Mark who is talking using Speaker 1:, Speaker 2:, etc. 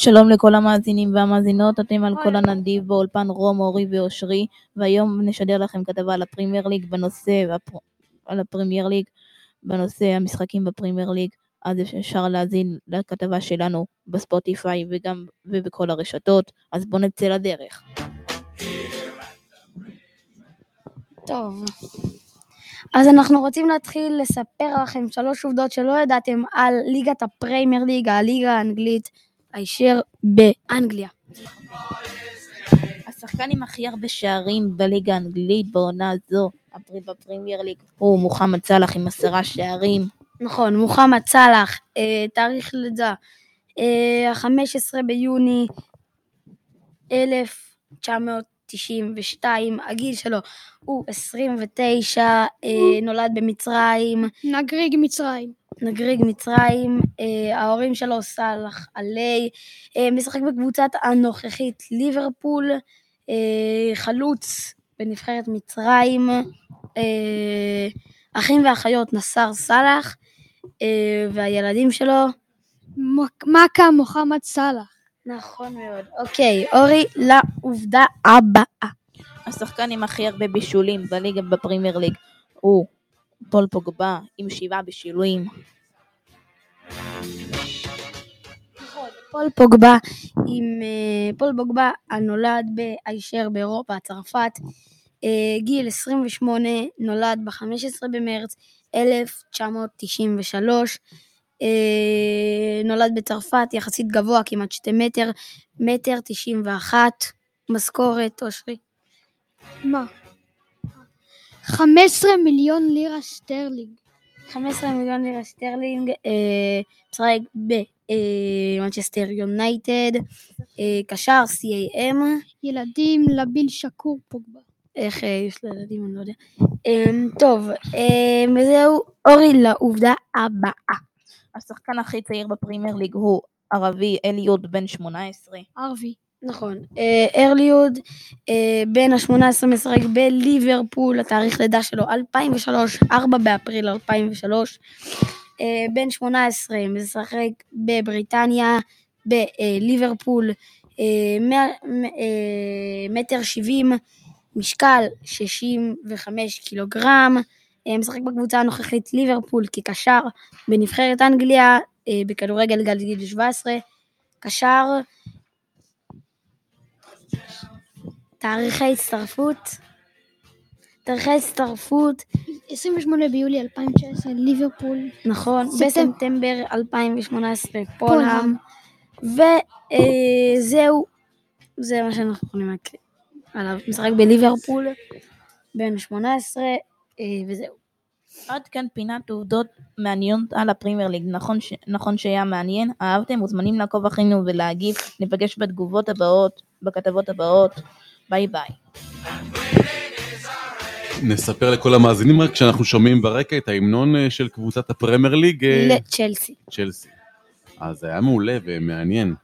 Speaker 1: שלום לכל המאזינים והמאזינות, אתם על קול הנדיב באולפן רום, אורי ואושרי, והיום נשדר לכם כתבה על הפרימייר ליג בנושא. על הפרימייר ליג בנושא המשחקים בפרימייר ליג, אז אפשר להאזין לכתבה שלנו בספוטיפיי וגם ובכל הרשתות, אז בואו נצא לדרך.
Speaker 2: טוב. אז אנחנו רוצים להתחיל לספר לכם שלוש עובדות שלא ידעתם על ליגת הפרימייר ליג, הליגה האנגלית, הישר באנגליה.
Speaker 1: השחקן עם הכי הרבה שערים בליגה האנגלית בעונה הזו, בפרמייר ליג, הוא מוחמד סאלח עם עשרה שערים.
Speaker 2: נכון, מוחמד סאלח, אה, תאריך לידה, אה, ה-15 ביוני 1992, הגיל שלו הוא 29, אה, נולד במצרים.
Speaker 3: נגריג מצרים.
Speaker 2: נגריג מצרים, אה, ההורים שלו סאלח עלי, אה, משחק בקבוצת הנוכחית ליברפול, אה, חלוץ בנבחרת מצרים, אחים ואחיות נסאר סאלח, והילדים שלו,
Speaker 3: מכה מוחמד סאלח.
Speaker 2: נכון מאוד. אוקיי, אורי, לעובדה הבאה.
Speaker 1: השחקן עם הכי הרבה בישולים בליגה בפרימייר ליג הוא פול פוגבה עם שבעה בישולים.
Speaker 2: פול פוגבה עם אה, פול פוגבה הנולד הישר באירופה, צרפת, אה, גיל 28, נולד ב-15 במרץ 1993, אה, נולד בצרפת, יחסית גבוה, כמעט 2 מטר, מטר 91, משכורת, אושרי.
Speaker 3: מה? 15 מיליון לירה שטרלינג.
Speaker 2: 15 מיליון לירה שטרלינג, אה, משחק במנצ'סטר יונייטד, אה, קשר CAM.
Speaker 3: ילדים לביל שקור פוגבה.
Speaker 2: איך אה, יש לו ילדים, אני לא יודע. טוב, וזהו, אורי לעובדה הבאה.
Speaker 1: השחקן הכי צעיר בפרימייר ליג הוא ערבי אליוד בן 18.
Speaker 3: ערבי.
Speaker 2: נכון. ארליוד, בן ה-18 משחק בליברפול, התאריך לידה שלו 2003, 4 באפריל 2003. בן 18 משחק בבריטניה, בליברפול, מטר 70, משקל 65 קילוגרם, משחק בקבוצה הנוכחית ליברפול כקשר בנבחרת אנגליה, בכדורגל גל גיל 17, קשר תאריכי הצטרפות. תאריכי הצטרפות.
Speaker 3: 28 ביולי 2019, ליברפול.
Speaker 2: נכון, בספטמבר 2018, פולהאם. וזהו, זה מה שאנחנו יכולים להקריא עליו. משחק בליברפול, בן 18, וזהו.
Speaker 1: עד כאן פינת עובדות מעניינות על הפרימייר ליג. נכון, ש... נכון שהיה מעניין? אהבתם? מוזמנים לעקוב אחרינו ולהגיב. ניפגש בתגובות הבאות, בכתבות הבאות. ביי ביי.
Speaker 4: נספר לכל המאזינים רק שאנחנו שומעים ברקע את ההמנון של קבוצת הפרמייר ליג.
Speaker 2: לצ'לסי.
Speaker 4: צ'לסי. אז היה מעולה ומעניין.